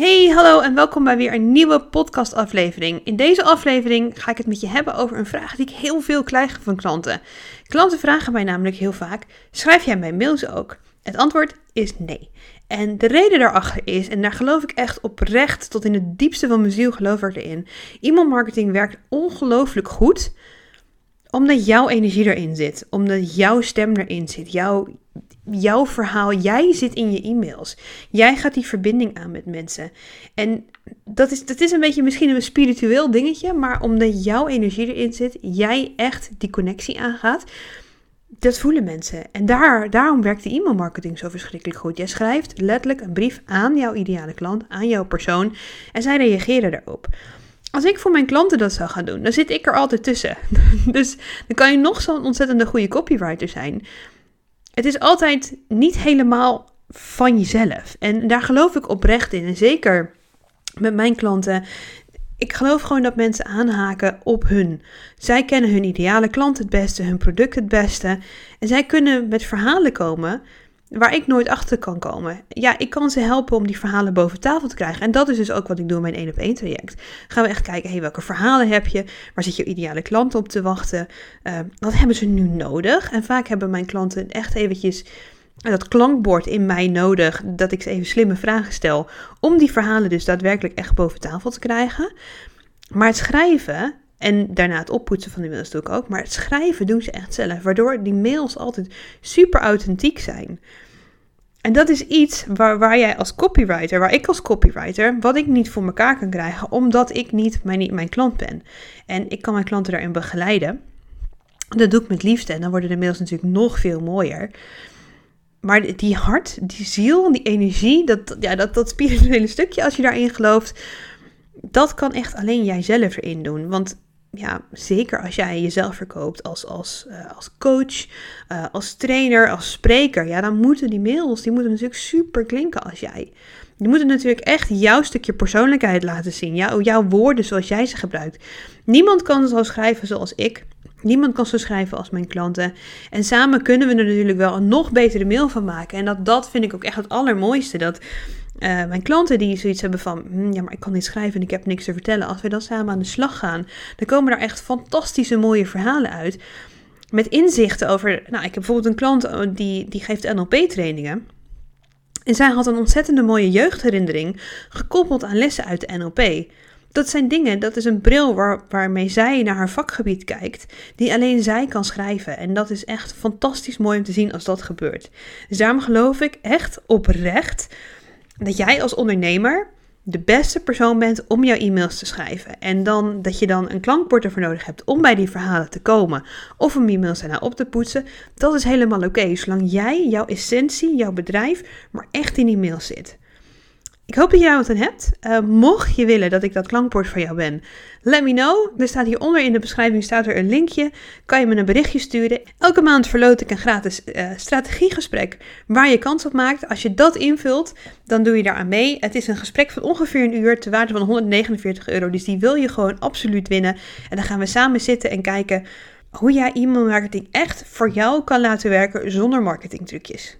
Hey, hallo en welkom bij weer een nieuwe podcastaflevering. In deze aflevering ga ik het met je hebben over een vraag die ik heel veel krijg van klanten. Klanten vragen mij namelijk heel vaak: schrijf jij mijn mails ook? Het antwoord is nee. En de reden daarachter is, en daar geloof ik echt oprecht, tot in het diepste van mijn ziel geloof ik erin. E-mailmarketing werkt ongelooflijk goed omdat jouw energie erin zit, omdat jouw stem erin zit, jouw, jouw verhaal, jij zit in je e-mails. Jij gaat die verbinding aan met mensen. En dat is, dat is een beetje misschien een spiritueel dingetje, maar omdat jouw energie erin zit, jij echt die connectie aangaat, dat voelen mensen. En daar, daarom werkt de e-mailmarketing zo verschrikkelijk goed. Jij schrijft letterlijk een brief aan jouw ideale klant, aan jouw persoon, en zij reageren daarop. Als ik voor mijn klanten dat zou gaan doen, dan zit ik er altijd tussen. Dus dan kan je nog zo'n ontzettende goede copywriter zijn. Het is altijd niet helemaal van jezelf. En daar geloof ik oprecht in. En zeker met mijn klanten. Ik geloof gewoon dat mensen aanhaken op hun. Zij kennen hun ideale klant het beste, hun product het beste. En zij kunnen met verhalen komen waar ik nooit achter kan komen. Ja, ik kan ze helpen om die verhalen boven tafel te krijgen. En dat is dus ook wat ik doe in mijn 1 op 1 traject. Gaan we echt kijken, hey, welke verhalen heb je? Waar zit je ideale klant op te wachten? Uh, wat hebben ze nu nodig? En vaak hebben mijn klanten echt eventjes dat klankbord in mij nodig, dat ik ze even slimme vragen stel, om die verhalen dus daadwerkelijk echt boven tafel te krijgen. Maar het schrijven en daarna het oppoetsen van die mails doe ik ook. Maar het schrijven doen ze echt zelf. Waardoor die mails altijd super authentiek zijn. En dat is iets waar, waar jij als copywriter, waar ik als copywriter, wat ik niet voor elkaar kan krijgen, omdat ik niet mijn, mijn klant ben. En ik kan mijn klanten daarin begeleiden. Dat doe ik met liefde en dan worden de mails natuurlijk nog veel mooier. Maar die hart, die ziel, die energie, dat, ja, dat, dat spirituele stukje, als je daarin gelooft, dat kan echt alleen jijzelf erin doen. Want ja, zeker als jij jezelf verkoopt als, als, uh, als coach, uh, als trainer, als spreker, ja, dan moeten die mails, die moeten natuurlijk super klinken als jij. Die moeten natuurlijk echt jouw stukje persoonlijkheid laten zien, jouw, jouw woorden zoals jij ze gebruikt. Niemand kan zo schrijven zoals ik. Niemand kan zo schrijven als mijn klanten. En samen kunnen we er natuurlijk wel een nog betere mail van maken. En dat, dat vind ik ook echt het allermooiste. Dat uh, mijn klanten die zoiets hebben van, hm, ja, maar ik kan niet schrijven en ik heb niks te vertellen. Als we dan samen aan de slag gaan, dan komen er echt fantastische mooie verhalen uit. Met inzichten over, nou, ik heb bijvoorbeeld een klant oh, die, die geeft NLP-trainingen. En zij had een ontzettende mooie jeugdherinnering gekoppeld aan lessen uit de NLP. Dat zijn dingen, dat is een bril waar, waarmee zij naar haar vakgebied kijkt, die alleen zij kan schrijven. En dat is echt fantastisch mooi om te zien als dat gebeurt. Dus daarom geloof ik echt oprecht dat jij als ondernemer de beste persoon bent om jouw e-mails te schrijven. En dan dat je dan een klankbord ervoor nodig hebt om bij die verhalen te komen. Of om e-mails daarna op te poetsen. Dat is helemaal oké. zolang jij, jouw essentie, jouw bedrijf, maar echt in die mail zit. Ik hoop dat je daar wat aan hebt. Uh, mocht je willen dat ik dat klankbord voor jou ben, let me know. Er staat hieronder in de beschrijving staat er een linkje. Kan je me een berichtje sturen. Elke maand verloot ik een gratis uh, strategiegesprek waar je kans op maakt. Als je dat invult, dan doe je daar aan mee. Het is een gesprek van ongeveer een uur te waarde van 149 euro. Dus die wil je gewoon absoluut winnen. En dan gaan we samen zitten en kijken hoe jij e-mailmarketing echt voor jou kan laten werken zonder marketingtrucjes.